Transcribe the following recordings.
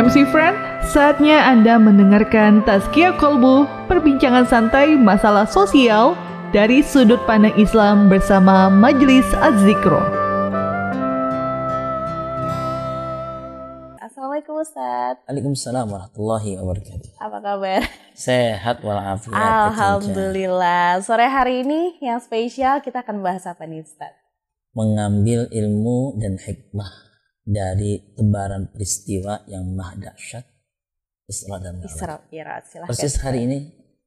MC Friend, saatnya Anda mendengarkan Tazkiyah Kolbu, perbincangan santai masalah sosial dari sudut pandang Islam bersama Majelis Az-Zikro. Assalamualaikum Ustaz. Waalaikumsalam warahmatullahi wabarakatuh. Apa kabar? Sehat walafiat. Alhamdulillah. Sore hari ini yang spesial kita akan bahas apa nih Ustaz? Mengambil ilmu dan hikmah dari tebaran peristiwa yang maha dahsyat Isra dan Mi'raj. Isra Mi'raj. Silahkan. Persis hari ini.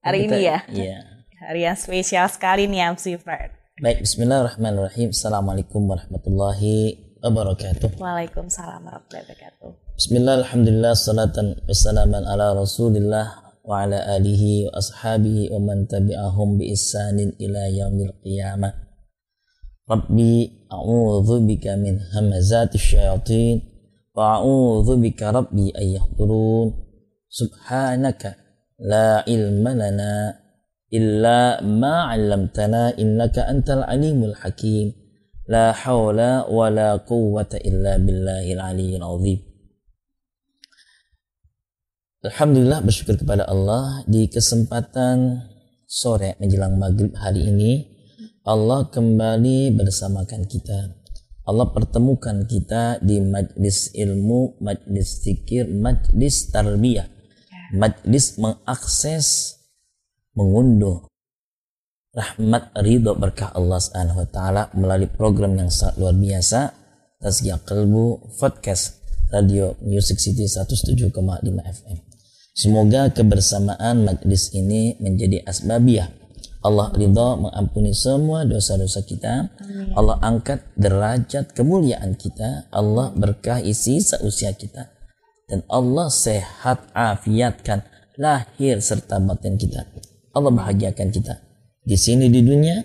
Hari kita- ini ya? Iya. Hari yang spesial sekali nih MC Fred. Baik, bismillahirrahmanirrahim. Assalamualaikum warahmatullahi wabarakatuh. Waalaikumsalam warahmatullahi wabarakatuh. Bismillah, alhamdulillah, salatan wassalaman ala rasulillah wa ala alihi wa ashabihi wa man tabi'ahum bi ihsanin ila yaumil qiyamah. Rabbi a'udzu bika min hamazati syayatin wa a'udzu bika rabbi an yahdurun. Subhanaka la ilma lana illa ma 'allamtana innaka antal alimul hakim. La haula wa la quwwata illa billahil aliyyil azim. Alhamdulillah bersyukur kepada Allah di kesempatan sore menjelang maghrib hari ini Allah kembali bersamakan kita. Allah pertemukan kita di majlis ilmu, majlis zikir, majlis tarbiyah, majlis mengakses, mengunduh rahmat ridho berkah Allah Subhanahu wa taala melalui program yang sangat luar biasa Tazkiyah Kalbu Podcast Radio Music City 107,5 FM. Semoga kebersamaan majlis ini menjadi asbabiyah. Allah ridha mengampuni semua dosa-dosa kita. Allah angkat derajat kemuliaan kita. Allah berkahi sisa usia kita. Dan Allah sehat afiatkan lahir serta batin kita. Allah bahagiakan kita. Di sini di dunia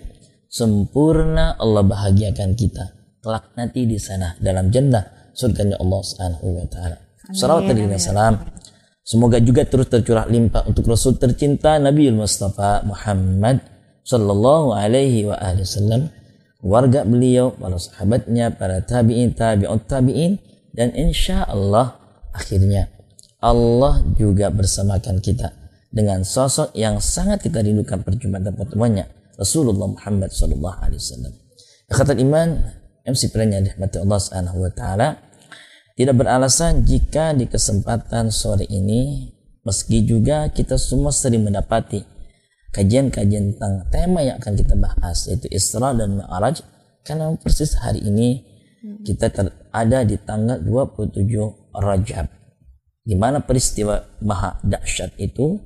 sempurna Allah bahagiakan kita. Kelak nanti di sana dalam jannah surganya Allah Subhanahu wa taala. Salawat dan salam Semoga juga terus tercurah limpah untuk Rasul tercinta Nabi Mustafa Muhammad Sallallahu Alaihi Wasallam, warga beliau, para sahabatnya, para tabiin, tabiut tabiin, dan insya Allah akhirnya Allah juga bersamakan kita dengan sosok yang sangat kita rindukan perjumpaan dan pertemuannya Rasulullah Muhammad Sallallahu Alaihi Wasallam. Kata iman, MC Pranya Rahmati Allah Subhanahu wa Taala, tidak beralasan jika di kesempatan sore ini meski juga kita semua sering mendapati kajian-kajian tentang tema yang akan kita bahas yaitu Isra dan Mi'raj. Karena persis hari ini kita ter- ada di tanggal 27 Rajab. Di mana peristiwa maha dahsyat itu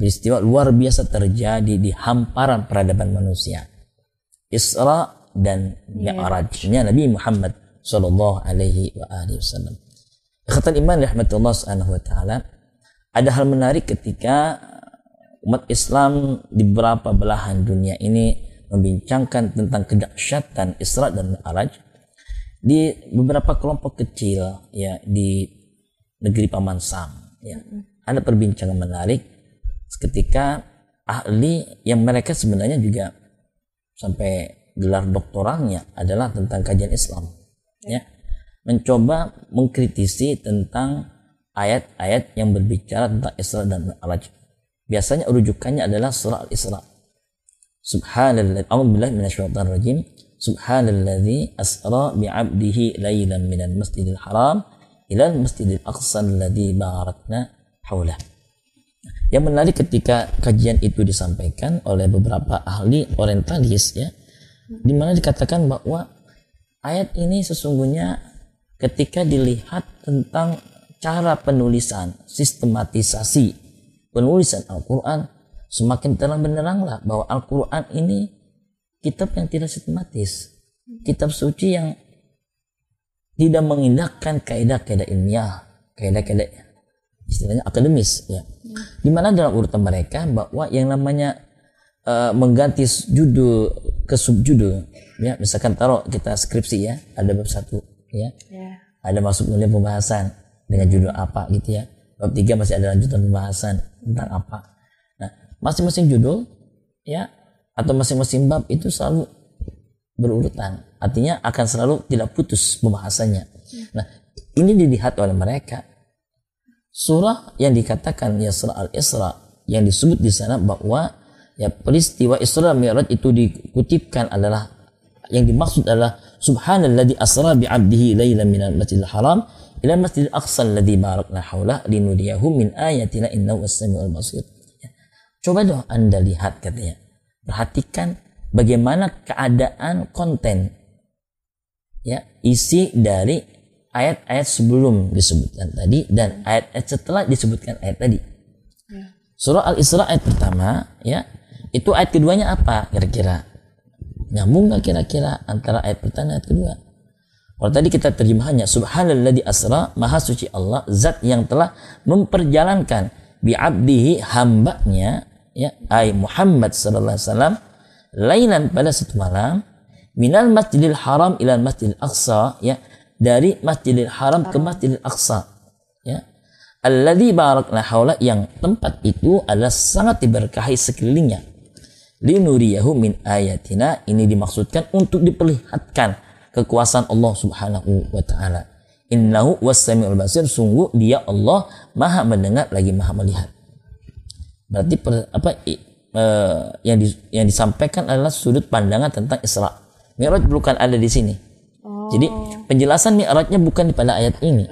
peristiwa luar biasa terjadi di hamparan peradaban manusia. Isra dan Mi'rajnya Nabi Muhammad sallallahu alaihi wa alihi wasallam. Kata iman rahmatullah subhanahu wa taala, ada hal menarik ketika umat Islam di beberapa belahan dunia ini membincangkan tentang kedahsyatan Isra dan Mi'raj di beberapa kelompok kecil ya di negeri Paman Sam ya. Ada perbincangan menarik ketika ahli yang mereka sebenarnya juga sampai gelar doktoralnya adalah tentang kajian Islam ya mencoba mengkritisi tentang ayat-ayat yang berbicara tentang Isra dan Mi'raj. Biasanya rujukannya adalah surah Al-Isra. Subhanallah, a'udzubillahi minasyaitonir rajim. Subhanalladzi asra bi'abdihi lailan minal masjidil haram ila masjidil aqsa alladzi barakna haulah. Yang menarik ketika kajian itu disampaikan oleh beberapa ahli orientalis ya, di mana dikatakan bahwa ayat ini sesungguhnya ketika dilihat tentang cara penulisan, sistematisasi penulisan Al-Quran, semakin terang benderanglah bahwa Al-Quran ini kitab yang tidak sistematis, kitab suci yang tidak mengindahkan kaidah-kaidah ilmiah, kaidah-kaidah istilahnya akademis ya. Di mana dalam urutan mereka bahwa yang namanya uh, mengganti judul ke subjudul ya misalkan taruh kita skripsi ya ada bab satu ya Ya. ada masuk mulai pembahasan dengan judul apa gitu ya bab tiga masih ada lanjutan pembahasan tentang apa. Nah masing-masing judul ya atau masing-masing bab itu selalu berurutan. Artinya akan selalu tidak putus pembahasannya. Nah ini dilihat oleh mereka. Surah yang dikatakan ya surah Al-Isra yang disebut di sana bahwa ya peristiwa Isra Mi'raj itu dikutipkan adalah yang dimaksud adalah subhanalladzi asra bi 'abdihi lailan minal masjidil haram ila masjidil aqsa alladzi barakna haula linuriyahu min ayatina innahu was-sami'ul basir. Ya. Coba dong Anda lihat katanya. Perhatikan bagaimana keadaan konten ya isi dari ayat-ayat sebelum disebutkan tadi dan ayat-ayat setelah disebutkan ayat tadi. Ya. Surah Al-Isra ayat pertama ya itu ayat keduanya apa kira-kira? Nyambung nggak kira-kira antara ayat pertama dan ayat kedua? Kalau tadi kita terjemahannya Subhanalladzi asra Maha suci Allah Zat yang telah memperjalankan bi'abdihi hambanya ya ay Muhammad sallallahu alaihi wasallam lailan pada satu malam minal masjidil haram ila masjidil aqsa ya dari masjidil haram ke masjidil aqsa ya. Alladzi barakna haula yang tempat itu adalah sangat diberkahi sekelilingnya. Linuriyahu min ayatina ini dimaksudkan untuk diperlihatkan kekuasaan Allah Subhanahu wa taala. Innahu was-sami'ul basir sungguh dia Allah Maha mendengar lagi Maha melihat. Berarti per, apa uh, yang di, yang disampaikan adalah sudut pandangan tentang Isra. Mi'raj bukan ada di sini. Oh. Jadi penjelasan Mi'rajnya bukan pada ayat ini.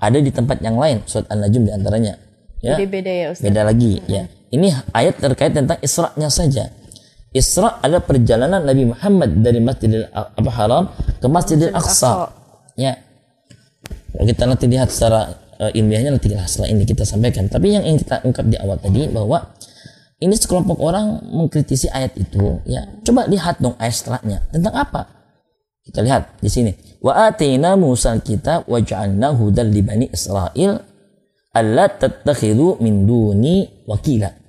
Ada di tempat yang lain, surat An-Najm di antaranya. Ya. Jadi beda ya Ustaz. Beda lagi ya. Ini ayat terkait tentang Isra-nya saja. Isra adalah perjalanan Nabi Muhammad dari Masjidil Haram ke Masjidil Aqsa. Ya. Kalau kita nanti lihat secara uh, ilmiahnya nanti setelah ini kita sampaikan. Tapi yang ingin kita ungkap di awal tadi bahwa ini sekelompok orang mengkritisi ayat itu. Ya, coba lihat dong ayat setelahnya tentang apa? Kita lihat di sini. Wa atina Musa kita wa ja'alna hudal li bani Israil alla tattakhidhu min duni wakila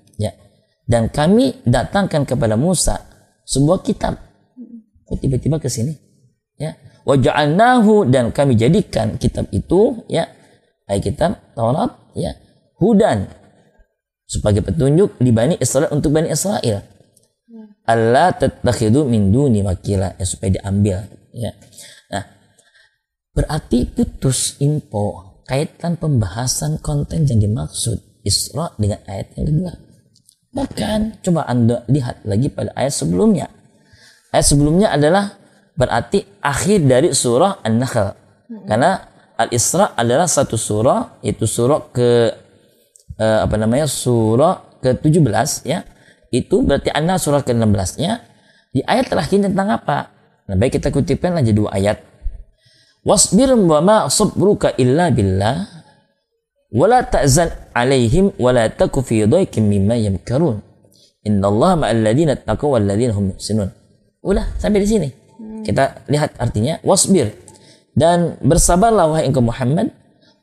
dan kami datangkan kepada Musa sebuah kitab. Kok tiba-tiba ke sini? Ya. Waja'alnahu dan kami jadikan kitab itu ya ayat kitab Taurat ya hudan sebagai petunjuk di Bani Israel untuk Bani Israel. Allah tatakhidu min duni wakila ya supaya diambil ya. Nah, berarti putus info kaitan pembahasan konten yang dimaksud Isra dengan ayat yang kedua. Bukan. Coba Anda lihat lagi pada ayat sebelumnya. Ayat sebelumnya adalah berarti akhir dari surah An-Nahl. Karena Al-Isra adalah satu surah, itu surah ke uh, apa namanya? surah ke-17 ya. Itu berarti An-Nahl surah ke-16-nya. Di ayat terakhir tentang apa? Nah, baik kita kutipkan aja dua ayat. Wasbir wa ma sabruka illa billah wala ta'zan alaihim wala taku fi dhaikin mimma yamkarun innallaha ma'al ladina taqaw wal ladina hum muhsinun udah sampai di sini hmm. Kita lihat artinya wasbir. Dan bersabarlah wahai engkau Muhammad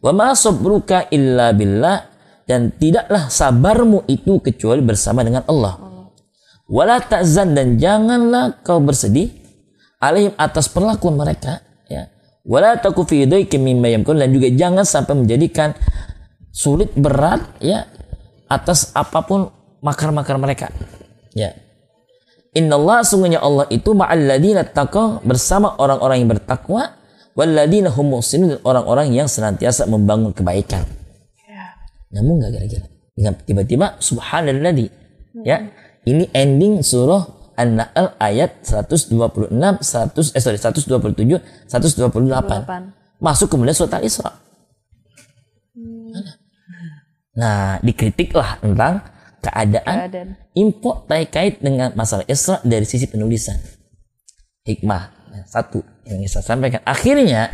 wa ma sabruka illa billah. Dan tidaklah sabarmu itu kecuali bersama dengan Allah. Wala ta'zan dan janganlah kau bersedih alaihim atas perlakuan mereka ya. Wala taku fi mimma yamkarun dan juga jangan sampai menjadikan sulit berat ya atas apa pun makar-makar mereka. Ya. Innallaha sungguhnya Allah itu ma'alladina taqwa bersama orang-orang yang bertakwa walladina hum muhsinun orang-orang yang senantiasa membangun kebaikan. Ya. Namun enggak kira-kira? Tiba-tiba subhanalladzi. Ya. Ini ending surah An-Nahl ayat 126, 100 eh sorry 127, 128. 28. Masuk kemudian surat Al-Isra. Hmm. Nah, dikritiklah tentang keadaan, keadaan. info terkait dengan masalah Isra dari sisi penulisan. Hikmah nah, satu yang saya sampaikan. Akhirnya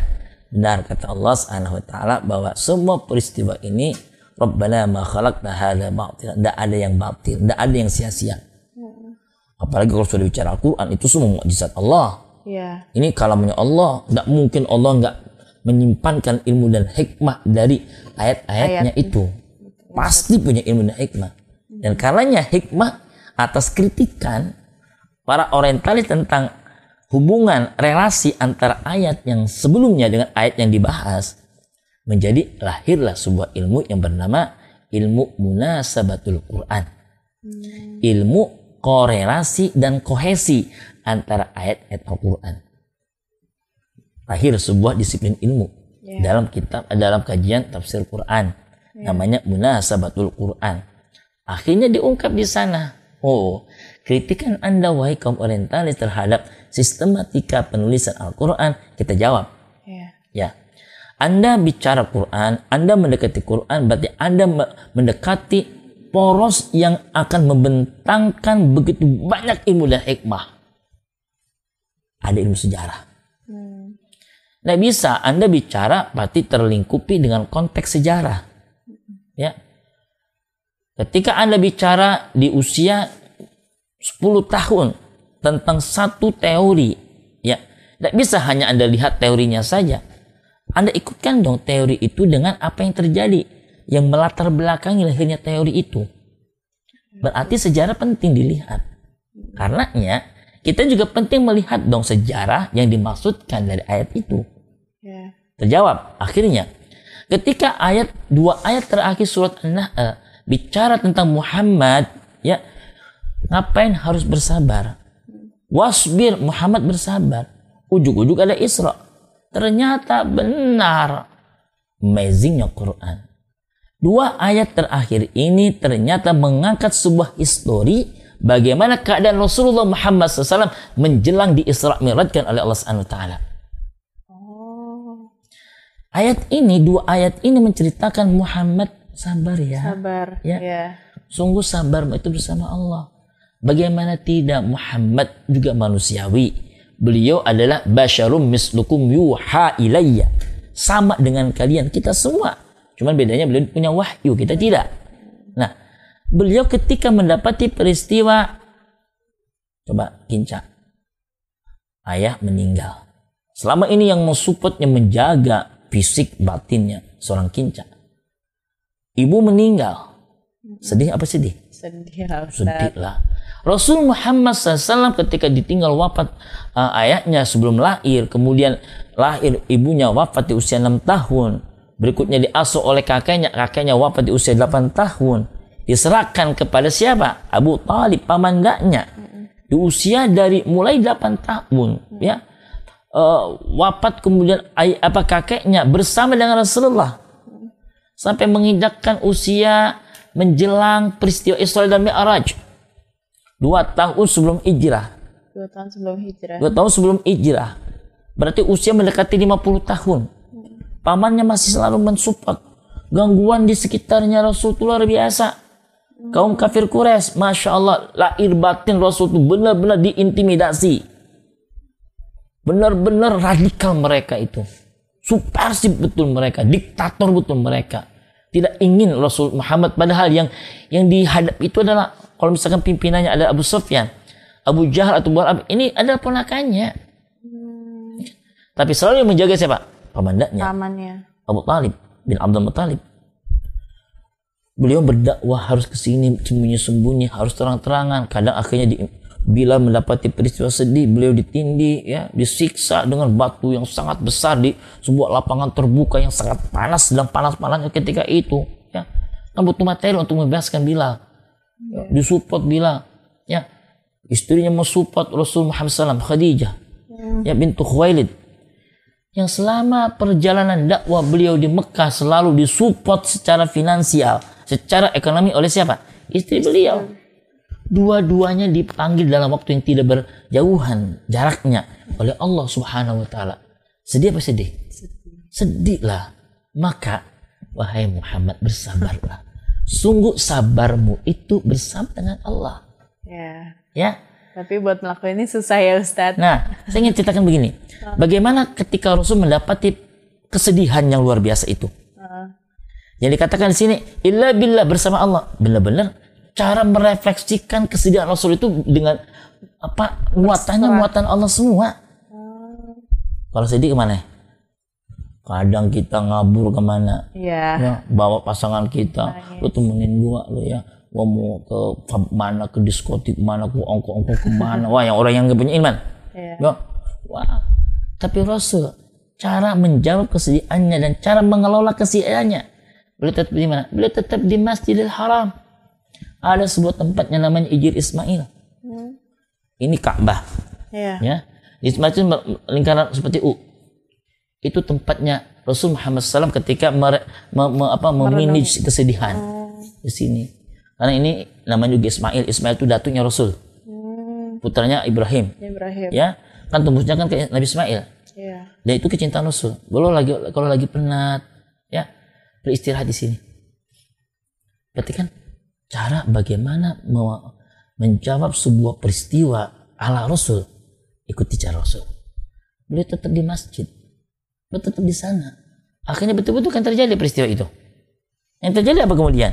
benar kata Allah Subhanahu wa taala bahwa semua peristiwa ini Rabbana ma khalaqna hadza batil. Tidak ada yang batil, tidak ada yang sia-sia. Hmm. Apalagi kalau sudah bicara Al-Qur'an itu semua mukjizat Allah. Yeah. Ini kalamnya Allah, tidak mungkin Allah nggak menyimpankan ilmu dan hikmah dari ayat-ayatnya Ayat. itu pasti punya ilmu dan hikmah. Dan karenanya hikmah atas kritikan para orientalis tentang hubungan relasi antara ayat yang sebelumnya dengan ayat yang dibahas menjadi lahirlah sebuah ilmu yang bernama ilmu munasabatul Quran. Hmm. Ilmu korelasi dan kohesi antara ayat-ayat Al-Quran. Lahir sebuah disiplin ilmu yeah. dalam kitab dalam kajian tafsir Quran Namanya munasabatul Quran. Akhirnya diungkap di sana. Oh, kritikan Anda wahai kaum orientalis terhadap sistematika penulisan Al-Quran, kita jawab. Ya. Ya. Anda bicara Quran, Anda mendekati Quran, berarti Anda me- mendekati poros yang akan membentangkan begitu banyak ilmu dan hikmah. Ada ilmu sejarah. Nggak bisa Anda bicara berarti terlingkupi dengan konteks sejarah. Ya. Ketika Anda bicara di usia 10 tahun tentang satu teori, ya, tidak bisa hanya Anda lihat teorinya saja. Anda ikutkan dong teori itu dengan apa yang terjadi yang melatar belakangi lahirnya teori itu. Berarti sejarah penting dilihat. Karenanya kita juga penting melihat dong sejarah yang dimaksudkan dari ayat itu. Ya. Terjawab akhirnya ketika ayat dua ayat terakhir surat An-Nahl bicara tentang Muhammad ya ngapain harus bersabar? Wasbir Muhammad bersabar. Ujuk-ujuk ada Isra. Ternyata benar. Amazingnya Quran. Dua ayat terakhir ini ternyata mengangkat sebuah histori bagaimana keadaan Rasulullah Muhammad SAW menjelang di Isra Mi'rajkan oleh Allah Subhanahu wa taala. Oh, Ayat ini, dua ayat ini menceritakan Muhammad sabar ya. sabar. Ya. Ya. Sungguh sabar itu bersama Allah. Bagaimana tidak Muhammad juga manusiawi. Beliau adalah basyarum mislukum yuha ilayya. Sama dengan kalian, kita semua. Cuman bedanya beliau punya wahyu, kita tidak. Nah, beliau ketika mendapati peristiwa coba kinca. Ayah meninggal. Selama ini yang mensupport, yang menjaga fisik batinnya seorang kinca. Ibu meninggal. Sedih apa sedih? Sedih lah. Sedih lah. Rasul Muhammad SAW ketika ditinggal wafat uh, ayahnya sebelum lahir, kemudian lahir ibunya wafat di usia 6 tahun, berikutnya diasuh oleh kakeknya, kakeknya wafat di usia 8 tahun, diserahkan kepada siapa? Abu Talib, pamandanya, di usia dari mulai 8 tahun, ya, Uh, wafat kemudian ay- apa kakeknya bersama dengan Rasulullah sampai menginjakkan usia menjelang peristiwa Isra dan Mi'raj. Dua tahun sebelum hijrah. Dua tahun sebelum hijrah. Dua tahun sebelum hijrah. Berarti usia mendekati 50 tahun. Pamannya masih selalu mensupport. Gangguan di sekitarnya Rasul itu luar biasa. Kaum kafir Quraisy, Masya Allah, lahir batin Rasul itu benar-benar diintimidasi. Benar-benar radikal mereka itu. Subversif betul mereka, diktator betul mereka. Tidak ingin Rasul Muhammad padahal yang yang dihadap itu adalah kalau misalkan pimpinannya ada Abu Sufyan, Abu Jahal atau Abu Lahab, ini adalah ponakannya. Tapi selalu yang menjaga siapa? Pamandanya, Pamannya. Abu Talib bin Abdul Muttalib. Beliau berdakwah harus ke sini sembunyi-sembunyi, harus terang-terangan. Kadang akhirnya di, bila mendapati peristiwa sedih, beliau ditindih, ya, disiksa dengan batu yang sangat besar di sebuah lapangan terbuka yang sangat panas sedang panas-panasnya ketika itu. Ya, kan butuh materi untuk membebaskan Bilal. Ya, disupport Bilal. Ya, istrinya mensupport Rasul Muhammad SAW, Khadijah, ya bintu Khuwailid yang selama perjalanan dakwah beliau di Mekah selalu disupport secara finansial, secara ekonomi oleh siapa? Istri beliau. Dua-duanya dipanggil dalam waktu yang tidak berjauhan jaraknya oleh Allah Subhanahu wa taala. Sedih apa sedih? Sedih lah. Maka wahai Muhammad bersabarlah. Sungguh sabarmu itu bersama dengan Allah. Ya. Ya, Tapi buat melakukan ini susah ya Ustadz. Nah, saya ingin ceritakan begini. Bagaimana ketika Rasul mendapati kesedihan yang luar biasa itu? Yang dikatakan di sini, illa billah bersama Allah. Benar-benar cara merefleksikan kesedihan Rasul itu dengan apa muatannya muatan Allah semua. Kalau sedih ke mana? Kadang kita ngabur ke mana? Iya. ya bawa pasangan kita lu temenin gua lu ya gua mau ke mana ke diskotik mana ke ongko ongko ke mana wah yang orang yang gak punya iman Iya. ya wah tapi Rasul cara menjawab kesedihannya dan cara mengelola kesedihannya beliau tetap di mana beliau tetap di Masjidil Haram ada sebuah tempat yang namanya Ijir Ismail ini Ka'bah Iya. ya di semacam lingkaran seperti U itu tempatnya Rasul Muhammad SAW ketika mere, me, me, apa, memanage kesedihan di sini. Karena ini namanya juga Ismail. Ismail itu datuknya Rasul. Putranya Ibrahim. Ibrahim. Ya, kan tembusnya kan ke Nabi Ismail. Iya. Dan itu kecintaan Rasul. Kalau lagi kalau lagi penat, ya beristirahat di sini. Berarti kan cara bagaimana me- menjawab sebuah peristiwa ala Rasul, ikuti cara Rasul. Beliau tetap di masjid, beliau tetap di sana. Akhirnya betul-betul kan terjadi peristiwa itu. Yang terjadi apa kemudian?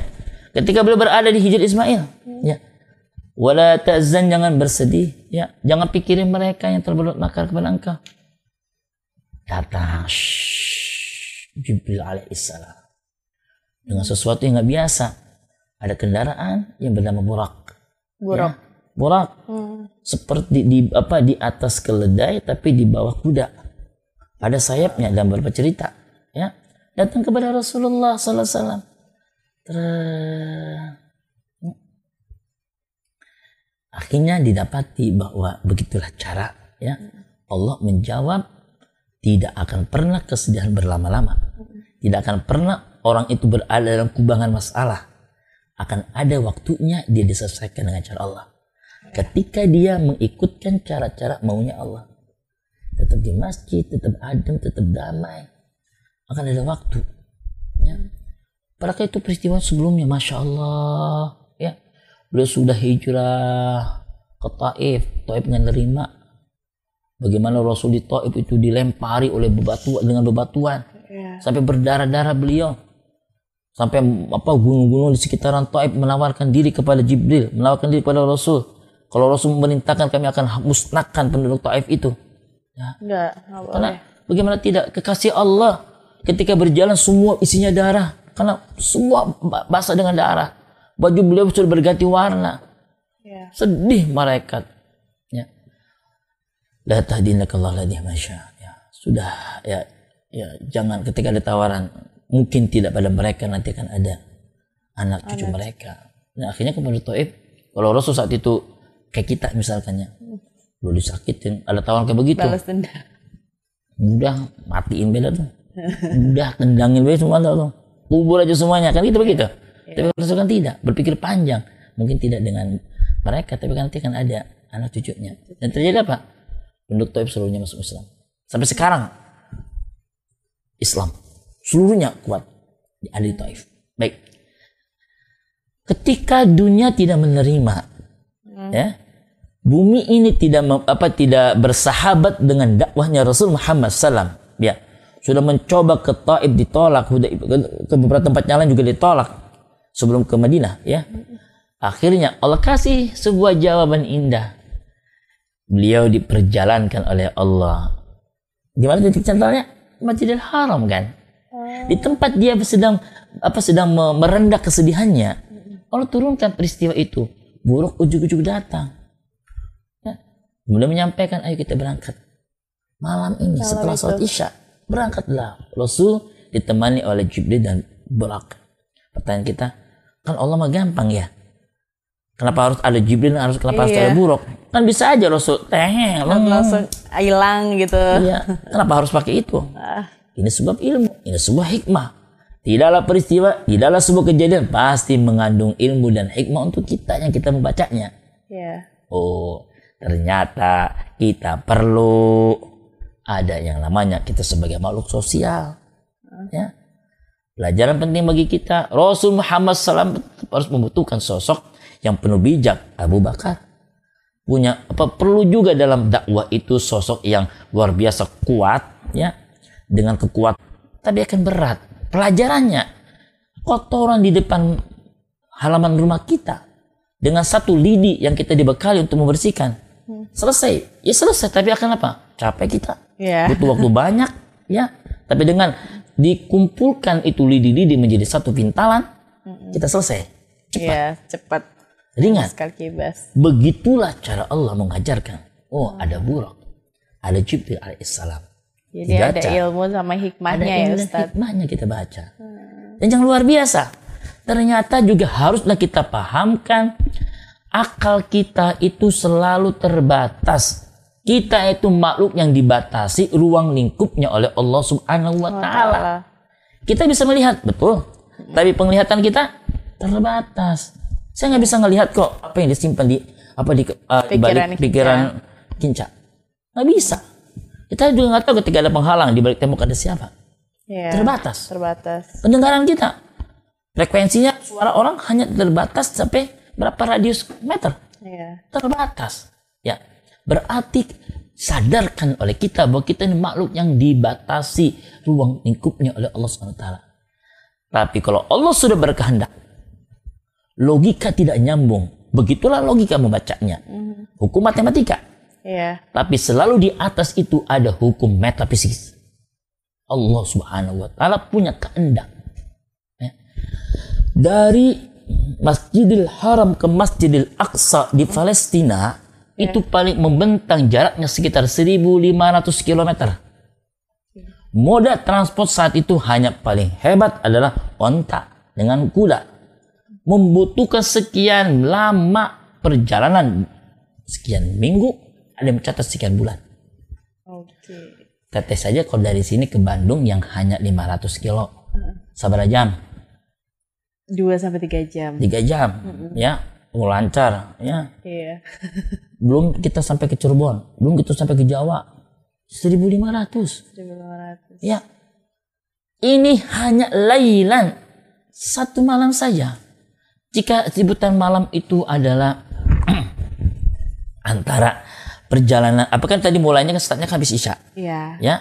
Ketika beliau berada di Hijr Ismail, ya. Wala ta'zan jangan bersedih, ya. Jangan pikirin mereka yang terberbuat makar kepada engkau datang Jibril alaihissalam dengan sesuatu yang nggak biasa ada kendaraan yang bernama burak. Buruk. Ya, burak. Seperti di apa di atas keledai tapi di bawah kuda. Ada sayapnya dalam beberapa cerita ya. Datang kepada Rasulullah sallallahu alaihi wasallam. Akhirnya didapati bahwa begitulah cara ya. Allah menjawab tidak akan pernah kesedihan berlama-lama. Tidak akan pernah orang itu berada dalam kubangan masalah. Akan ada waktunya dia diselesaikan dengan cara Allah. Ketika dia mengikutkan cara-cara maunya Allah. Tetap di masjid, tetap adem, tetap damai. Akan ada waktu. Ya. Padahal itu peristiwa sebelumnya, Masya Allah. Ya. Beliau sudah hijrah ke Taif. Taif nerima Bagaimana Rasul di Taif itu dilempari oleh bebatuan dengan bebatuan Iya. sampai berdarah-darah beliau. Sampai apa gunung-gunung di sekitaran Taif menawarkan diri kepada Jibril, menawarkan diri kepada Rasul. Kalau Rasul memerintahkan kami akan musnahkan penduduk Taif itu. Ya. Enggak, enggak Karena boleh. bagaimana tidak kekasih Allah ketika berjalan semua isinya darah. Karena semua ba- basah dengan darah. Baju beliau sudah berganti warna. Iya. Sedih malaikat. Ya. La tahdinakallah ladih masya. Ya. Sudah ya ya jangan ketika ada tawaran mungkin tidak pada mereka nanti akan ada anak cucu mereka. Nah akhirnya kepada Taib kalau Rasul saat itu kayak kita misalkannya lu disakitin ada tawaran kayak begitu. Balas dendam. udah matiin beda tuh. Udah tendangin beda semua tuh. Kubur aja semuanya kan gitu begitu? Tapi Rasul kan tidak berpikir panjang. Mungkin tidak dengan mereka tapi kan nanti akan ada anak cucunya. Dan terjadi apa? Penduduk Taib seluruhnya masuk Islam. Sampai sekarang Islam seluruhnya kuat di di Taif. Baik. Ketika dunia tidak menerima ya bumi ini tidak apa tidak bersahabat dengan dakwahnya Rasul Muhammad SAW ya sudah mencoba ke Taif ditolak ke, beberapa tempat lain juga ditolak sebelum ke Madinah ya. Akhirnya Allah kasih sebuah jawaban indah. Beliau diperjalankan oleh Allah. Di mana titik centralnya Masjidil Haram kan di tempat dia sedang apa sedang me- merendah kesedihannya Allah turunkan peristiwa itu. Buruk ujuk-ujuk datang. Ya. kemudian menyampaikan ayo kita berangkat. Malam ini setelah sholat isya berangkatlah. Rasul ditemani oleh Jibril dan Burak pertanyaan kita kan Allah mah gampang ya? Kenapa harus ada Jibril harus kenapa harus Iya. ada Burak kan bisa aja Rasul teh Langsung. hilang gitu. Iya, kenapa harus pakai itu? Ini sebab ilmu, ini sebuah hikmah. Tidaklah peristiwa, tidaklah sebuah kejadian pasti mengandung ilmu dan hikmah untuk kita yang kita membacanya. Iya. Oh, ternyata kita perlu ada yang namanya kita sebagai makhluk sosial. Ya. Pelajaran penting bagi kita, Rasul Muhammad SAW harus membutuhkan sosok yang penuh bijak, Abu Bakar. Punya apa perlu juga dalam dakwah itu sosok yang luar biasa kuat ya dengan kekuatan tapi akan berat. Pelajarannya kotoran di depan halaman rumah kita dengan satu lidi yang kita dibekali untuk membersihkan. Selesai. Ya selesai, tapi akan apa? Capek kita. Iya. Butuh waktu banyak, ya. Tapi dengan dikumpulkan itu lidi-lidi menjadi satu pintalan, kita selesai. Cepat. Ringan. Sekali kibas. Begitulah cara Allah mengajarkan. Oh, ada buruk. Ada Jibril alaihissalam. Jadi Dibaca. ada ilmu sama Ada hikmahnya ya ilmu dan Ustaz. hikmahnya kita baca. Dan yang luar biasa. Ternyata juga haruslah kita pahamkan akal kita itu selalu terbatas. Kita itu makhluk yang dibatasi ruang lingkupnya oleh Allah Subhanahu wa taala. Kita bisa melihat, betul. Tapi penglihatan kita terbatas. Saya nggak bisa ngelihat kok apa yang disimpan di apa di, uh, di balik Pikiran pikiran kinca. Nggak bisa. Kita juga nggak tahu ketika ada penghalang di balik tembok ada siapa. Iya. Terbatas. Terbatas. Pendengaran kita, frekuensinya suara orang hanya terbatas sampai berapa radius meter. Iya. Terbatas. Ya, berarti sadarkan oleh kita bahwa kita ini makhluk yang dibatasi ruang lingkupnya oleh Allah SWT. Tapi kalau Allah sudah berkehendak, logika tidak nyambung. Begitulah logika membacanya. Hukum matematika. Iya. Tapi selalu di atas itu ada hukum metafisik. Allah Subhanahu wa taala punya kehendak. Ya. Dari Masjidil Haram ke Masjidil Aqsa di Palestina itu paling membentang jaraknya sekitar 1500 km. Moda transport saat itu hanya paling hebat adalah onta dengan kuda. Membutuhkan sekian lama perjalanan, sekian minggu, ada yang mencatat sekian bulan. Oke. Teteh saja kalau dari sini ke Bandung yang hanya 500 kilo. Sabar jam, Dua sampai tiga jam. 3 jam, ya, mau lancar, ya. Iya. Belum kita sampai ke Cirebon, belum kita sampai ke Jawa. 1500. 1500. Ya. Ini hanya lailan satu malam saja. Jika sebutan malam itu adalah antara perjalanan apa kan tadi mulainya kan startnya kan habis isya Iya. ya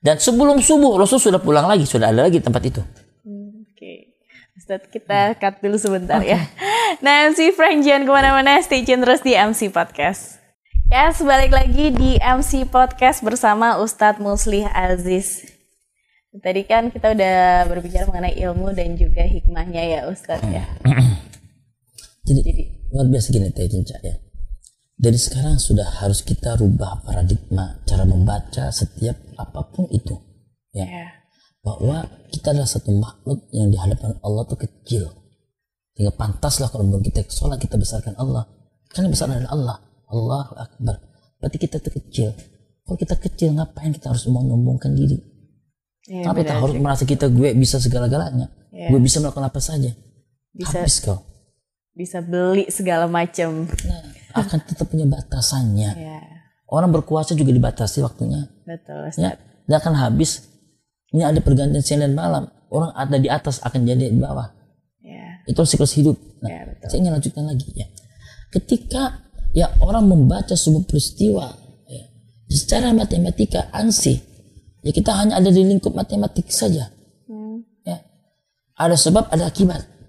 dan sebelum subuh Rasul sudah pulang lagi sudah ada lagi tempat itu Hmm, Oke. Ustadz kita cut dulu sebentar ya. Nah MC Frank jangan ke mana-mana, stay tune terus di MC Podcast. Ya, sebalik lagi di MC Podcast bersama Ustadz Muslih Aziz. Tadi kan kita udah berbicara mengenai ilmu dan juga hikmahnya ya Ustadz ya. jadi, luar biasa gini Teh Cinca ya dari sekarang sudah harus kita rubah paradigma cara membaca setiap apa pun itu. Ya. Ya. bahwa kita adalah satu makhluk yang di hadapan Allah tuh kecil. Sehingga pantaslah kalau kita sholat kita besarkan Allah. Karena besar adalah Allah. Allahu Akbar. Berarti kita tuh kecil. Kalau kita kecil ngapain kita harus menyombongkan diri? Iya, Kenapa kita harus merasa kita gue bisa segala-galanya? Iya. gue bisa melakukan apa saja? Bisa habis kau. bisa beli segala macam. nah, akan tetap punya batasannya. Ya, orang berkuasa juga dibatasi waktunya. Betul ya Ustadz. dia akan habis. Ini ada pergantian siang dan malam. Orang ada di atas akan jadi di bawah. Ya, itu siklus hidup. Nah Ya, betul. saya ingin lanjutkan lagi ya. Ketika ya orang membaca sebuah peristiwa ya, secara matematika ansih ya kita hanya ada di lingkup matematik saja. Hmm, ya ada sebab ada akibat. ya.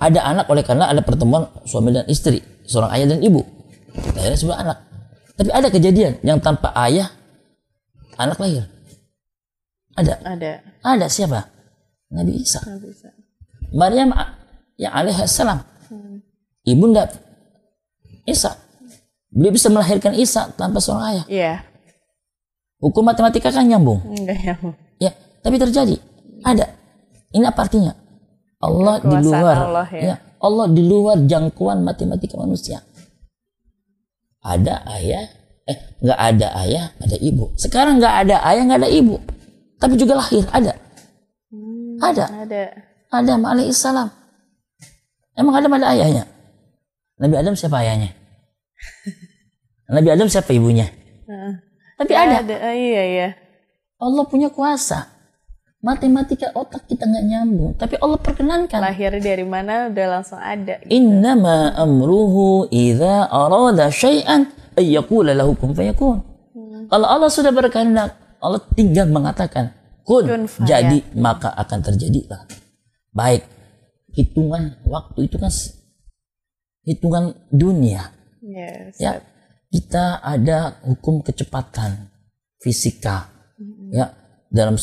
Ada anak oleh karena ada pertemuan suami dan istri seorang ayah dan ibu. Akhirnya sebuah anak. Tapi ada kejadian yang tanpa ayah anak lahir. Ada. Ada. ada siapa? Nabi Isa. Nggak bisa. Maryam yang alaihissalam Hmm. ibunda Isa. Beliau bisa melahirkan Isa tanpa seorang ayah. Iya. hukum matematika kan nyambung. Enggak ya. ya tapi terjadi. Ada. Ini apa artinya Allah di luar Allah, ya. Allah di luar jangkauan matematika manusia ada ayah eh nggak ada ayah ada ibu sekarang nggak ada ayah nggak ada ibu tapi juga lahir ada ada Ada. Adam alaihissalam emang Adam ada ayahnya Nabi Adam siapa ayahnya Nabi Adam siapa ibunya Heeh. tapi ada Ada. Oh, iya iya. Allah punya kuasa. Matematika otak kita nggak nyambung, tapi Allah perkenankan. Lahir dari mana udah langsung ada. Innama amruhu idza arada syai'an ay yaqula lahu kun fayakun. Kalau Allah sudah berkehendak, Allah tinggal mengatakan kun, Kun jadi maka akan terjadilah. Baik, hitungan waktu itu kan hitungan dunia. Yes. ya kita ada hukum kecepatan fisika ya dalam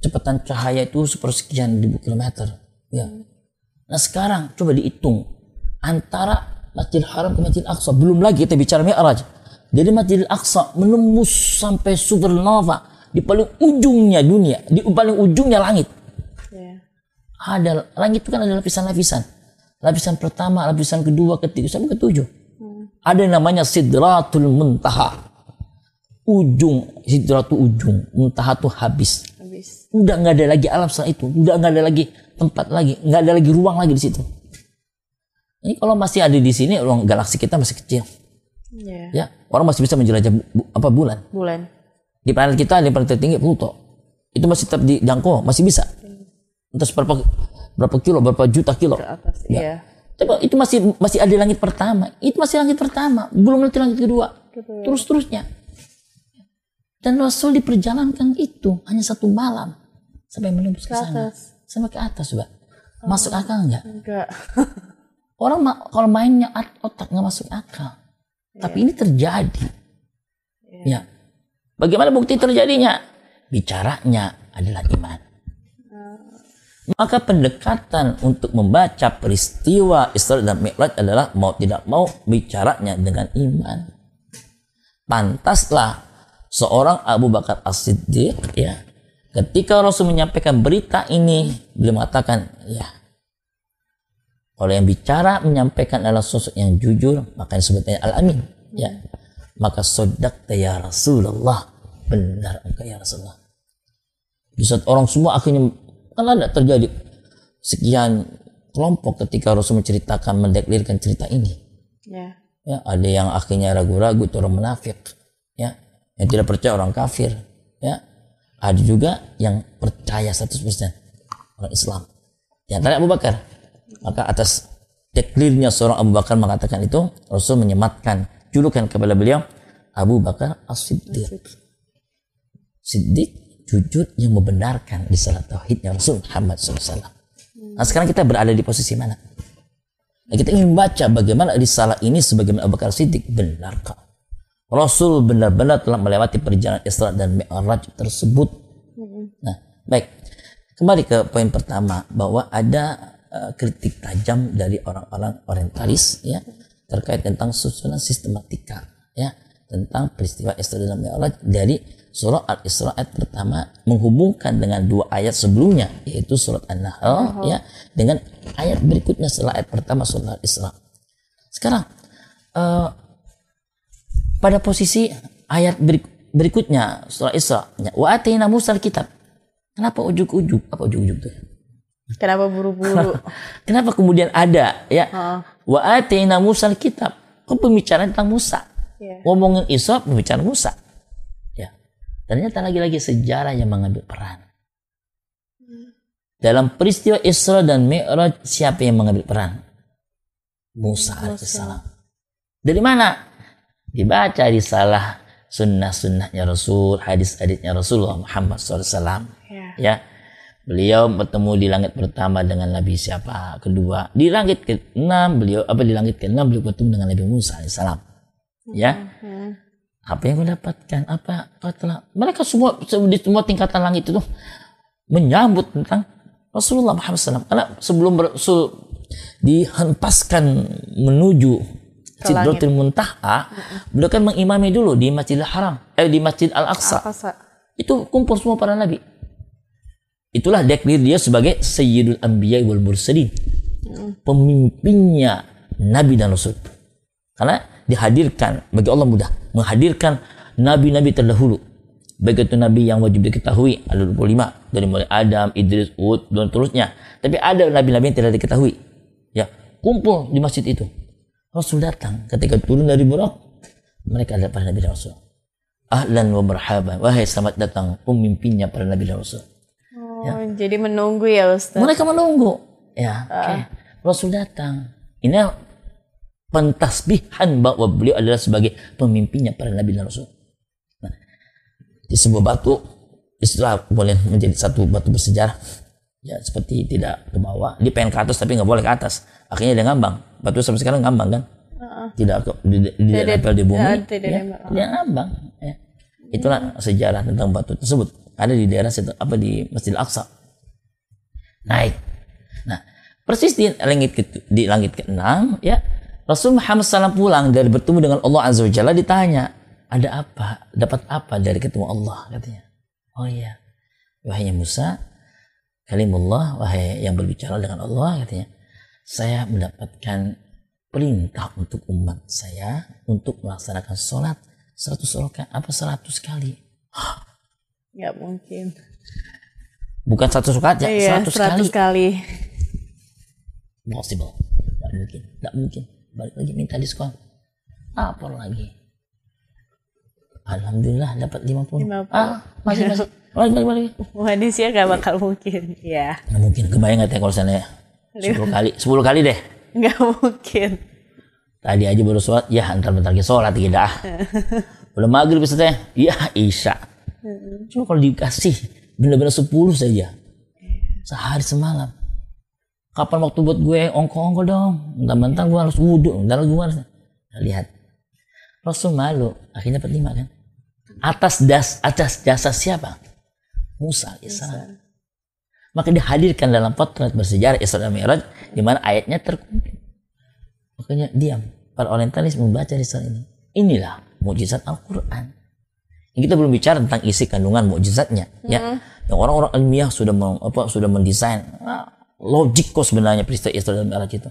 kecepatan cahaya itu sepersekian ribu kilometer. Ya. Nah sekarang coba dihitung. Antara Masjidil Haram ke Masjidil Aqsa. Belum lagi kita bicara Mi'raj. Dari Masjidil Aqsa menembus sampai supernova di paling ujungnya dunia di paling ujungnya langit. Ya. ada langit itu kan ada lapisan-lapisan. Lapisan pertama lapisan kedua ketiga sampai ketujuh. Ada yang namanya sidratul muntaha. Ujung, sidratul ujung, muntaha tuh habis. Udah nggak ada lagi alam setelah itu, udah nggak ada lagi tempat lagi, nggak ada lagi ruang lagi di situ. Ini kalau masih ada di sini, ruang galaksi kita masih kecil. Iya. Ya, orang masih bisa menjelajah bu- bu- apa bulan. Bulan. Di planet kita, di planet tertinggi Pluto. Itu masih tetap dijangkau, masih bisa. Entah berapa berapa kilo, berapa juta kilo. Ke atas. Ya. Iya. Tapi itu masih masih ada langit pertama. Itu masih langit pertama, belum nanti langit kedua. Terus terusnya. Dan Rasul diperjalankan itu hanya satu malam sampai menembus ke sana, sampai ke atas, Mbak. Masuk akal nggak? Enggak. Orang ma- kalau mainnya otak nggak masuk akal. Tapi ini terjadi. Ya. Bagaimana bukti terjadinya? Bicaranya adalah iman. Maka pendekatan untuk membaca peristiwa Isra dan Mi'raj adalah mau tidak mau bicaranya dengan iman. Pantaslah seorang Abu Bakar As-Siddiq ya ketika Rasul menyampaikan berita ini beliau mengatakan ya kalau yang bicara menyampaikan adalah sosok yang jujur maka disebutnya al-amin. Ya maka sodakta ya Rasulullah. Benar engkau ya Rasulullah. Di saat orang semua akhirnya kan ada terjadi. Sekian kelompok ketika Rasul menceritakan mendeklirkan cerita ini. Ya. ya ada yang akhirnya ragu-ragu itu orang munafik. Ya yang tidak percaya orang kafir. Ya ada juga yang percaya 100% orang Islam di antara Abu Bakar maka atas deklirnya seorang Abu Bakar mengatakan itu Rasul menyematkan julukan kepada beliau Abu Bakar As-Siddiq Siddiq jujur yang membenarkan risalah tauhidnya Rasul Muhammad SAW. Nah sekarang kita berada di posisi mana? Nah, kita ingin baca bagaimana risalah ini sebagaimana Abu Bakar Siddiq benarkah? Rasul benar-benar telah melewati perjalanan Isra dan Mi'raj tersebut. Nah, baik. Kembali ke poin pertama bahwa ada uh, kritik tajam dari orang-orang orientalis ya terkait tentang susunan sistematika ya tentang peristiwa Isra dan Mi'raj dari surah Al-Isra ayat pertama menghubungkan dengan dua ayat sebelumnya yaitu surat An-Nahl ya dengan ayat berikutnya setelah ayat pertama surah Al-Isra. Sekarang eh, pada posisi ayat berik- berikutnya surah Isra ya, wa atina Musa kitab. Kenapa ujuk-ujuk? Apa ujuk-ujuk tuh? Kenapa buru-buru? Kenapa kemudian ada ya? Oh. Wa atina Musa kitab. Kok pembicaraan tentang Musa? Iya. Ngomongin Isra pembicaraan Musa. Ya. Ternyata lagi-lagi sejarah yang mengambil peran. Dalam peristiwa Isra dan Mi'raj siapa yang mengambil peran? Musa alaihissalam. Dari mana? Dibaca risalah sunnah-sunnahnya Rasul, hadis-hadisnya Rasulullah Muhammad SAW. Ya. Ya, beliau bertemu di langit pertama dengan Nabi siapa? Kedua, di langit ke-6 beliau apa di langit ke-6 beliau bertemu dengan Nabi Musa alaihissalam. Ya, Hmm. apa yang kau dapatkan? Apa kau telah? Mereka semua di semua tingkatan langit itu menyambut tentang Rasulullah Muhammad SAW. Karena sebelum Rasul dihempaskan menuju Sidratul Muntaha, beliau kan mengimami dulu di Masjidil Haram, eh di Masjid Al-Aqsa. Itu kumpul semua para nabi. Itulah deklir dia sebagai Sayyidul Anbiya wal Mursalin. Pemimpinnya nabi dan rasul. Karena dihadirkan bagi Allah mudah menghadirkan nabi-nabi terdahulu. Baik itu nabi yang wajib diketahui ada 25 dari mulai Adam, Idris, Hud dan terusnya. Tapi ada nabi-nabi yang tidak diketahui. Ya, kumpul di masjid itu. Rasul datang ketika turun dari Burak. Mereka adalah para nabi dan rasul. Ahlan wa marhaban. Wahai selamat datang pemimpinnya para nabi dan rasul. Oh, jadi menunggu ya Ustaz. Mereka menunggu. Ya, oke. Rasul datang. Ini pentasbihan bahwa beliau adalah sebagai pemimpinnya para nabi dan rasul. Nah, di sebuah batu istilah boleh menjadi satu batu bersejarah. Ya, seperti tidak ke bawah. Dia pengen ke atas tapi nggak boleh ke atas. Akhirnya dia ngambang. Batu sampai sekarang ngambang kan? Tidak ke, di, di, Tidak- nempel di bumi. ya, tidak ya, dia ngambang. Ya. Itulah sejarah tentang batu tersebut. Ada di daerah apa di Masjid Al-Aqsa. Naik. Nah, persis di langit ke, di langit ke-6 ya Rasul Muhammad SAW pulang dari bertemu dengan Allah Azza wa Jalla ditanya ada apa dapat apa dari ketemu Allah katanya oh iya wahai Musa kalimullah wahai yang berbicara dengan Allah katanya saya mendapatkan perintah untuk umat saya untuk melaksanakan sholat 100 rakaat apa 100 kali. Nggak mungkin. bukan 100 rakaat ya Iya, 100, kali. 100 kali. possible. Nggak mungkin nggak mungkin. Balik lagi minta diskon. Apa lagi? Alhamdulillah dapat 50 50. ah masih masih balik balik balik. Manusia nggak bakal mungkin. Ya, nggak mungkin. Kebayang nggak teh kalau sana 10 kali? 10 kali deh. Nggak mungkin. tadi aja baru sholat. Ya antar bentar lagi sholat tidak belum maghrib teh. Ya isya. Cuma kalau dikasih bener-bener 10 saja. Sehari semalam. Kapan waktu buat gue ongko-ongko dong? Bentar-bentar gue harus wudhu. Bentar gue harus nah, lihat. Rasul malu. Akhirnya dapat lima kan? Atas das atas jasa siapa Musa alaihissalam. Maka dihadirkan dalam potret bersejarah Isra dan Mi'raj di mana ayatnya terkumpul. Makanya diam. Para orientalis membaca risalah ini. Inilah mukjizat Al-Quran. Ini kita belum bicara tentang isi kandungan mukjizatnya. Ya. Yang orang-orang ilmiah sudah mem- apa sudah mendesain. Ah, logik kok sebenarnya peristiwa Isra dan Mi'raj itu.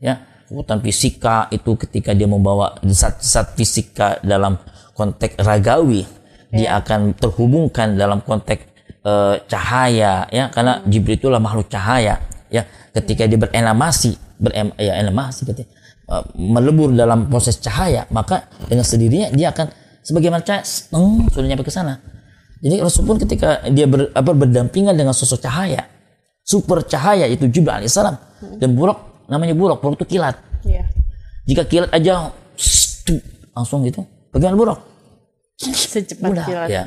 Ya. Kekuatan fisika itu ketika dia membawa zat-zat fisika dalam konteks ragawi dia akan terhubungkan dalam konteks eh, cahaya ya. Karena Jibril itulah makhluk cahaya ya. Ketika dia berelamasi berem ya elamasi ketika eh, melebur dalam proses cahaya maka dengan sendirinya dia akan sebagaimana cahaya seteng, sudah nyampe ke sana. Jadi Rasul pun ketika dia ber, apa, berdampingan dengan sosok cahaya super cahaya itu Jibril alaihissalam dan buruk namanya buruk buruk itu kilat. Iya. jika kilat aja langsung gitu bagaimana buruk. Secepat mudah kilat. ya.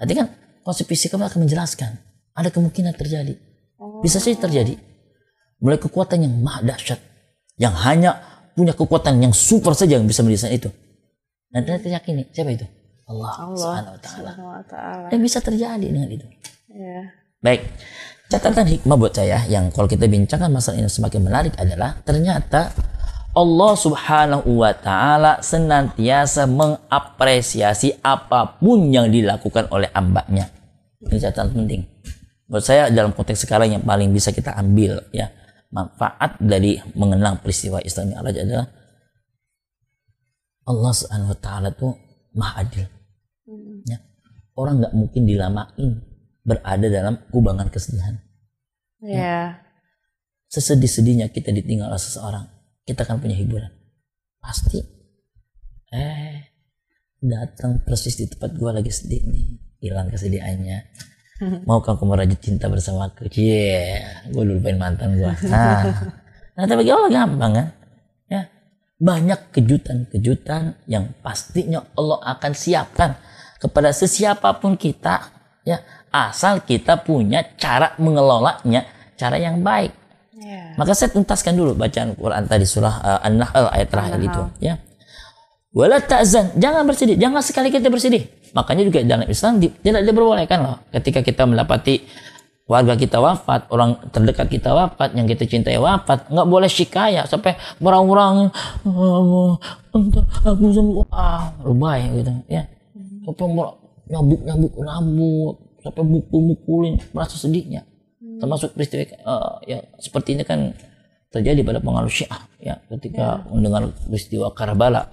Nanti kan konsep fisika akan menjelaskan. Ada kemungkinan terjadi. Bisa saja terjadi. Mulai kekuatan yang maha dahsyat. Yang hanya punya kekuatan yang super saja yang bisa mendesain itu. Dan kita yakini. Siapa itu? Allah, Allah Subhanahu wa taala. Subhanahu wa ta'ala. dan bisa terjadi dengan itu. Ya. Baik, catatan hikmah buat saya yang kalau kita bincangkan masalah ini semakin menarik adalah ternyata Allah Subhanahu wa taala senantiasa mengapresiasi apa pun yang dilakukan oleh hambanya. Ini catatan penting. Buat saya dalam konteks sekarang yang paling bisa kita ambil ya manfaat dari mengenang peristiwa Isra Mi'raj adalah Allah Subhanahu wa taala tuh maha adil. Ya. Orang nggak mungkin dilamain berada dalam kubangan kesedihan. Ya. Sesedih-sedihnya kita ditinggal oleh seseorang, kita akan punya hiburan. Pasti. Eh, datang persis di tempat gua lagi sedih nih, hilang kesedihannya. Mau kamu merajut cinta bersama aku? Cie, gue lupain mantan gua. Nah, nah tapi bagi Allah gampang kan? Ya, banyak kejutan-kejutan yang pastinya Allah akan siapkan kepada sesiapapun kita ya asal kita punya cara mengelolanya cara yang baik Ya. maka saya tuntaskan dulu bacaan Quran tadi surah uh, An-Nahl ayat terakhir itu ya wala ta'zan jangan bersedih jangan sekali kita bersedih makanya juga dalam Islam tidak diperbolehkan loh ketika kita mendapati warga kita wafat orang terdekat kita wafat yang kita cintai wafat nggak boleh shikaya sampai merang-merang aku sembuh ah lebay gitu. Ya. Sampai nyabuk nyabuk rambut sampai mukul mukulin merasa sedihnya. Termasuk peristiwa eh, ya seperti ini kan terjadi pada pengaruh Syiah ya. Ketika mendengar peristiwa Karbala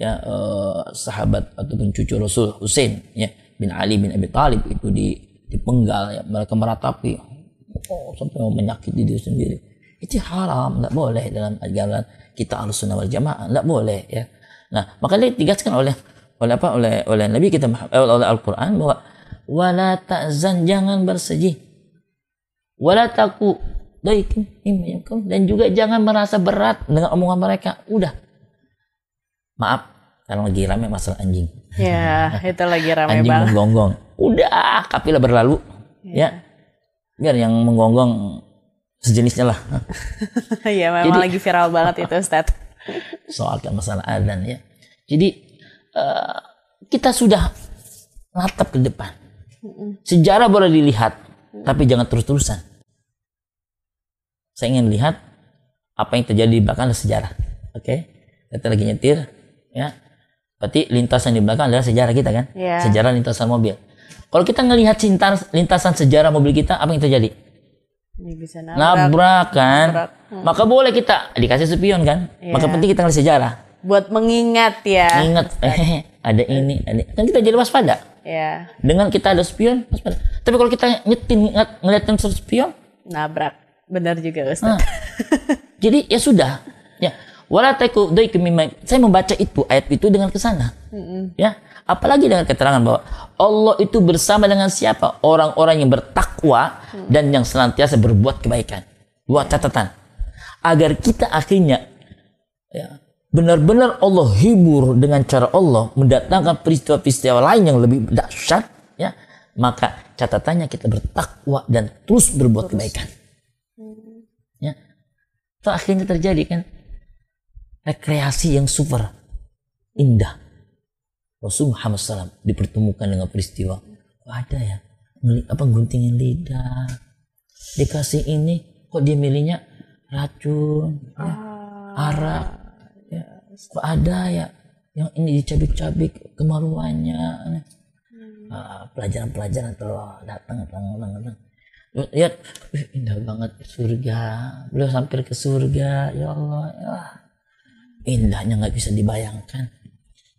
ya eh, sahabat ataupun cucu Rasul Hussein ya bin Ali bin Abi Thalib itu di dipenggal ya mereka meratapi. Oh, sampai mau menyakiti diri sendiri. Itu haram nggak boleh dalam ajaran kita alus sunnah wal jamaah nggak boleh ya. Nah makanya ditegaskan oleh oleh apa oleh oleh Nabi kita eh, oleh Al-Quran bahwa wala ta'zan jangan bersedih. Wala taku dan juga jangan merasa berat dengan omongan mereka. Udah maaf karena lagi rame masalah anjing. Ya, itu lagi rame anjing banget. menggonggong. Udah kapilah berlalu. Ya. Biar yang menggonggong sejenisnya lah. Iya, memang Jadi- lagi viral banget itu, Ustaz. soalkan masalah adzan ya. Jadi eh, kita sudah natap ke depan. Sejarah boleh dilihat tapi jangan terus-terusan. Saya ingin lihat apa yang terjadi di belakang adalah sejarah oke? Kita lagi nyetir ya. Berarti lintasan di belakang adalah sejarah kita kan? Iya. sejarah lintasan mobil. Kalau kita ngelihat cinta lintasan sejarah mobil kita apa yang terjadi? Bisa nabrak. nabrak kan? Nabrak. maka boleh kita dikasih spion kan? Maka Iya. penting kita ngasih sejarah. Buat mengingat ya. ingat eh, ada ini ada kan kita jadi waspada. Ya, dengan kita ada spion waspada. Tapi kalau kita nyetin ngeliatin spion? Nabrak. Benar juga Ustaz. nah, jadi ya sudah. Ya wala saya membaca itu ayat itu dengan ke sana. Ya apalagi dengan keterangan bahwa Allah itu bersama dengan siapa? Orang-orang yang bertakwa dan yang senantiasa berbuat kebaikan. Dua catatan. Agar kita akhirnya ya, benar-benar Allah hibur dengan cara Allah mendatangkan peristiwa-peristiwa lain yang lebih dahsyat ya maka catatannya kita bertakwa dan terus berbuat kebaikan. Ya. Itu akhirnya terjadi kan rekreasi yang super indah. Rasul Muhammad SAW dipertemukan dengan peristiwa. Kok ada ya? Apa guntingin lidah? Dikasih ini kok dia milihnya racun ya, arak ya. kok ada ya? Yang ini dicabik-cabik kemaluannya Ah, pelajaran-pelajaran telah datang datang datang datang. Lihat indah banget surga. Beliau sampai ke surga ya Allah ya. Indahnya nggak bisa dibayangkan.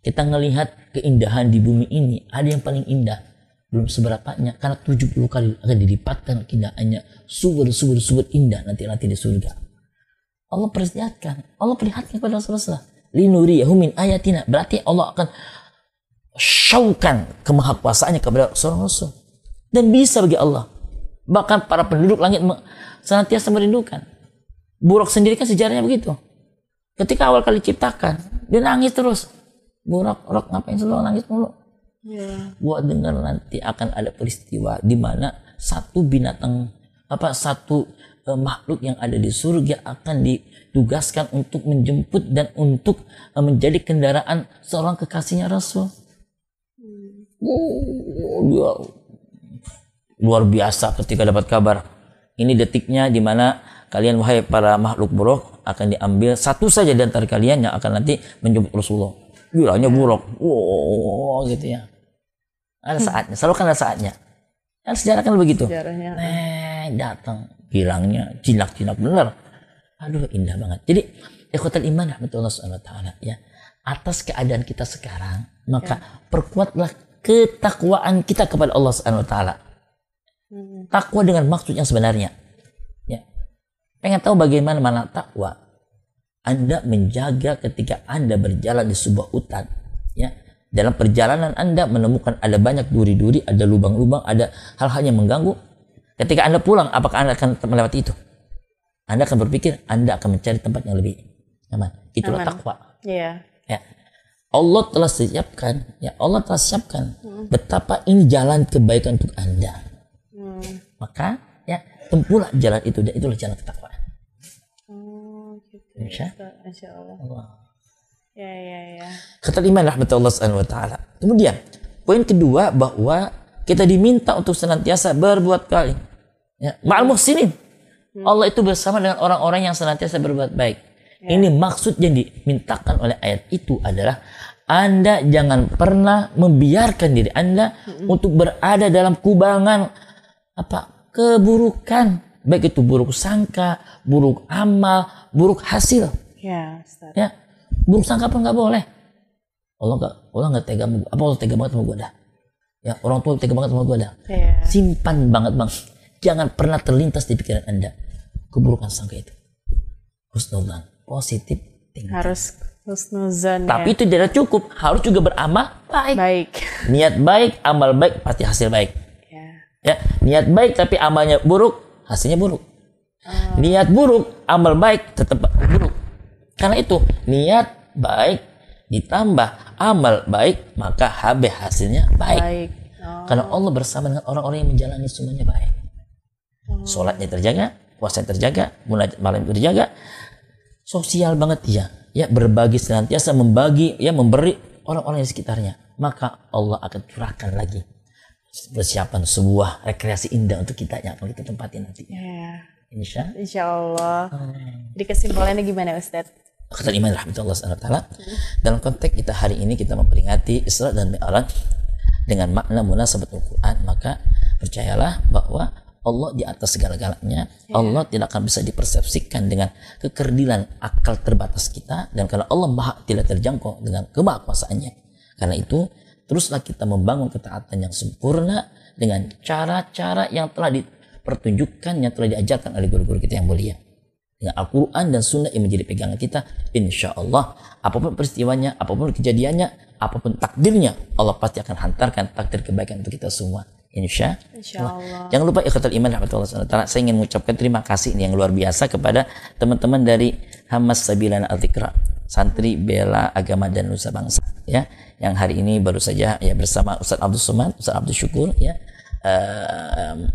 Kita ngelihat keindahan di bumi ini ada yang paling indah. Belum seberapanya karena 70 kali akan dilipatkan keindahannya. Subur subur subur indah nanti nanti di surga. Allah perlihatkan Allah perlihatkan kepada Rasulullah linuriyahu min ayatina. Berarti Allah akan syaukan kemahakuasaannya kepada seorang Rasul. Dan bisa bagi Allah. Bahkan para penduduk langit senantiasa merindukan. Buruk sendiri kan sejarahnya begitu ketika awal kali ciptakan dia nangis terus. Buruk rok ngapain selalu nangis mulu? Gua dengar nanti akan ada peristiwa di mana satu binatang apa satu eh, makhluk yang ada di surga akan ditugaskan untuk menjemput dan untuk eh, menjadi kendaraan seorang kekasihnya Rasul. Oh, dia luar biasa ketika dapat kabar. Ini detiknya di mana kalian wahai para makhluk buruk akan diambil satu saja di antara kalian yang akan nanti menjemput Rasulullah. Bilangnya buruk. Wow, gitu ya. Ada saatnya, selalu kan ada saatnya. Kan sejarah kan begitu. Sejarahnya. Eh, datang bilangnya jinak-jinak bener. Aduh, indah banget. Jadi, ikhwatal iman rahmatullah subhanahu wa ta'ala ya. Atas keadaan kita sekarang, maka perkuatlah ketakwaan kita kepada Allah subhanahu wa ta'ala. Takwa dengan maksud yang sebenarnya. Pengen tahu bagaimana mana takwa? Anda menjaga ketika Anda berjalan di sebuah hutan. Ya. Dalam perjalanan Anda menemukan ada banyak duri-duri, ada lubang-lubang, ada hal-hal yang mengganggu. Ketika Anda pulang, apakah Anda akan melewati itu? Anda akan berpikir Anda akan mencari tempat yang lebih nyaman. Itulah Aman. takwa. Iya. Ya. Allah telah siapkan, ya Allah telah siapkan betapa ini jalan kebaikan untuk Anda. Maka ya tempuhlah jalan itu dan itulah jalan ketakwaan. Insya. Masya Allah. Allah. Ya, ya, ya. Kata iman rahmatullah subhanahu wa ta'ala. Kemudian, poin kedua bahwa kita diminta untuk senantiasa berbuat baik. Ya, ma'al muhsinin. Allah itu bersama dengan orang-orang yang senantiasa berbuat baik. Ini maksud yang dimintakan oleh ayat itu adalah Anda jangan pernah membiarkan diri Anda untuk berada dalam kubangan apa keburukan, baik itu buruk sangka, buruk amal, buruk hasil. Ya, Ustaz. Ya, buruk sangka pun nggak boleh. Allah nggak, Allah nggak tega, apa Allah tega banget sama gue dah. Ya, orang tua tega banget sama gue dah. Ya. Simpan banget bang. Jangan pernah terlintas di pikiran anda keburukan sangka itu. Husnudzan, positif thinking. Harus husnuzon Tapi itu tidak cukup, harus juga beramal baik. Baik. Niat baik, amal baik, pasti hasil baik. Ya. Ya, niat baik tapi amalnya buruk, hasilnya buruk. Niat buruk, amal baik tetap buruk. Karena itu, niat baik ditambah amal baik, maka HB hasilnya baik. Baik. Oh, Karena Allah bersama dengan orang-orang yang menjalani semuanya baik. Sholatnya terjaga, puasanya terjaga, munajat malam terjaga. Sosial banget dia. Ya, berbagi senantiasa membagi, ya memberi orang-orang di sekitarnya. Maka Allah akan curahkan lagi persiapan sebuah rekreasi indah untuk kita yang akan kita tempatin nanti. ya. Insya Insya Allah. Jadi kesimpulannya gimana Ustaz? kata iman rahmatullah dalam konteks kita hari ini kita memperingati Isra dan Mi'raj dengan makna munasabat Al-Quran maka percayalah bahwa Allah di atas segala-galanya. Ya. Allah tidak akan bisa dipersepsikan dengan kekerdilan akal terbatas kita dan karena Allah maha tidak terjangkau dengan kemahakuasaannya. Karena itu teruslah kita membangun ketaatan yang sempurna dengan cara-cara yang telah dipertunjukkan yang telah diajarkan oleh guru-guru kita yang mulia. Dengan Al-Quran dan Sunnah yang menjadi pegangan kita, insya Allah apa pun peristiwanya, apa pun kejadiannya, apa pun takdirnya, Allah pasti akan hantarkan takdir kebaikan untuk kita semua. Insya, Insya Allah. Jangan lupa ikhtal iman rahmatullah Saya ingin mengucapkan terima kasih yang luar biasa kepada teman-teman dari Hamas Sabilan al santri bela agama dan nusa bangsa ya. Yang hari ini baru saja ya bersama Ustaz Abdul Somad Ustaz Abdul Syukur ya. Uh,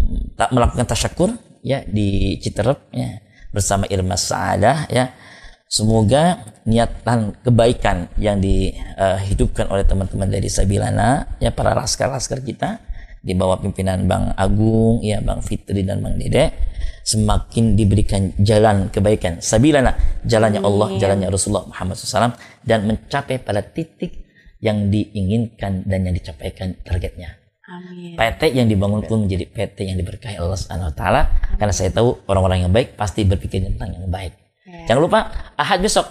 melakukan tasyakur ya di Citerep ya bersama Irma Saadah ya. Semoga niatan kebaikan yang dihidupkan oleh teman-teman dari Sabilana ya para laskar-laskar kita di bawah pimpinan Bang Agung, ya Bang Fitri dan Bang Dede semakin diberikan jalan kebaikan. Sabilana, jalannya Allah, jalannya Rasulullah Muhammad SAW dan mencapai pada titik yang diinginkan dan yang dicapaikan targetnya. Amin. PT yang dibangun pun menjadi PT yang diberkahi Allah Subhanahu wa taala karena saya tahu orang-orang yang baik pasti berpikir tentang yang baik. Ya. Jangan lupa Ahad besok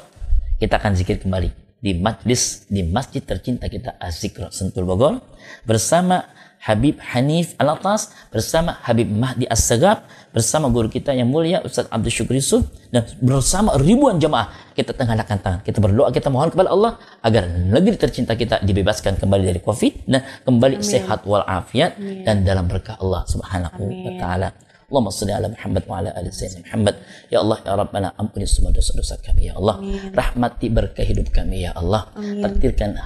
kita akan zikir kembali di majlis di masjid tercinta kita Azikra Sentul Bogor bersama Habib Hanif Alatas bersama Habib Mahdi As-Sagab bersama guru kita yang mulia Ustaz Abdul Syukur Yusuf dan bersama ribuan jemaah kita tengahkan tangan kita berdoa kita mohon kepada Allah agar negeri tercinta kita dibebaskan kembali dari Covid dan kembali Amin. sehat walafiat dan dalam berkah Allah Subhanahu wa taala. Allahumma salli ala Muhammad wa ala ali Sayyidina Muhammad. Ya Allah, ya Rabbana, ampuni semua dosa-dosa kami, ya Allah. Amin. Rahmati berkah hidup kami, ya Allah. Amin.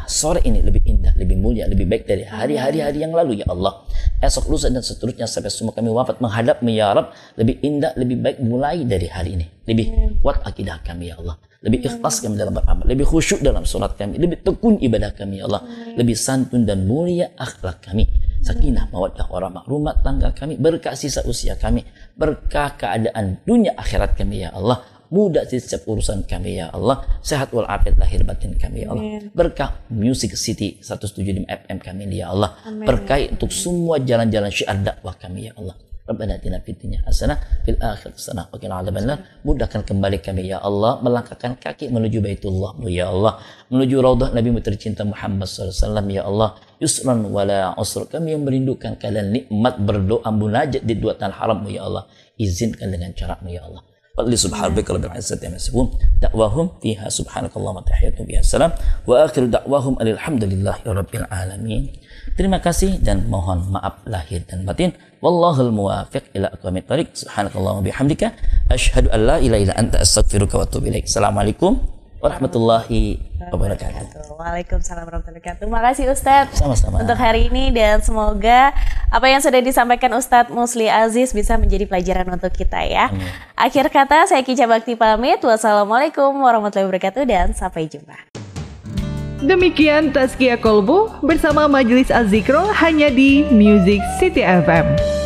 Sore ini lebih indah, lebih mulia, lebih baik dari hari-hari-hari yang lalu, ya Allah. Esok lusa dan seterusnya sampai semua kami wafat menghadap ya Rabb. Lebih indah, lebih baik mulai dari hari ini. Lebih kuat akidah kami, ya Allah lebih ikhlas kami dalam beramal, lebih khusyuk dalam sholat kami, lebih tekun ibadah kami ya Allah, lebih santun dan mulia akhlak kami sakinah mawaddah warahmah rumah tangga kami berkah sisa usia kami berkah keadaan dunia akhirat kami ya Allah. Mudah setiap urusan kami ya Allah. Sehat walafiat lahir batin kami ya Allah. Berkah Music City 175 FM kami ya Allah. Berkah untuk semua jalan-jalan syiar dakwah kami ya Allah Rabbana atina fid dunya hasanah fil akhirati hasanah wa qina adzabannar. Mudahkan kembali kami ya Allah melangkahkan kaki menuju Baitullah ya Allah, menuju raudhah Nabi tercinta Muhammad wasallam ya Allah. Yusran wala usra. Kami yang merindukan kalian nikmat berdoa munajat di dua tanah haram ya Allah. Izinkan dengan caramu ya Allah. Fadli subhanaka rabbil izzati amma yasifun. Da'wahum fiha subhanakallahumma tahiyyatuhum biha salam wa akhiru da'wahum alhamdulillahi rabbil alamin. Terima kasih dan mohon maaf lahir dan batin. Wallahul muwafiq ila aqwamit thariq. Subhanakallahumma bihamdika asyhadu an la ilaha illa anta astaghfiruka wa atubu ilaik. Assalamualaikum warahmatullahi wabarakatuh. Waalaikumsalam warahmatullahi wabarakatuh. Terima kasih Ustadz Sama-sama. untuk hari ini dan semoga apa yang sudah disampaikan Ustadz Musli Aziz bisa menjadi pelajaran untuk kita ya. Amin. Akhir kata saya Kica Bakti pamit. Wassalamualaikum warahmatullahi wabarakatuh dan sampai jumpa. Demikian Tazkia Kolbu bersama Majelis Azikro hanya di Music City FM.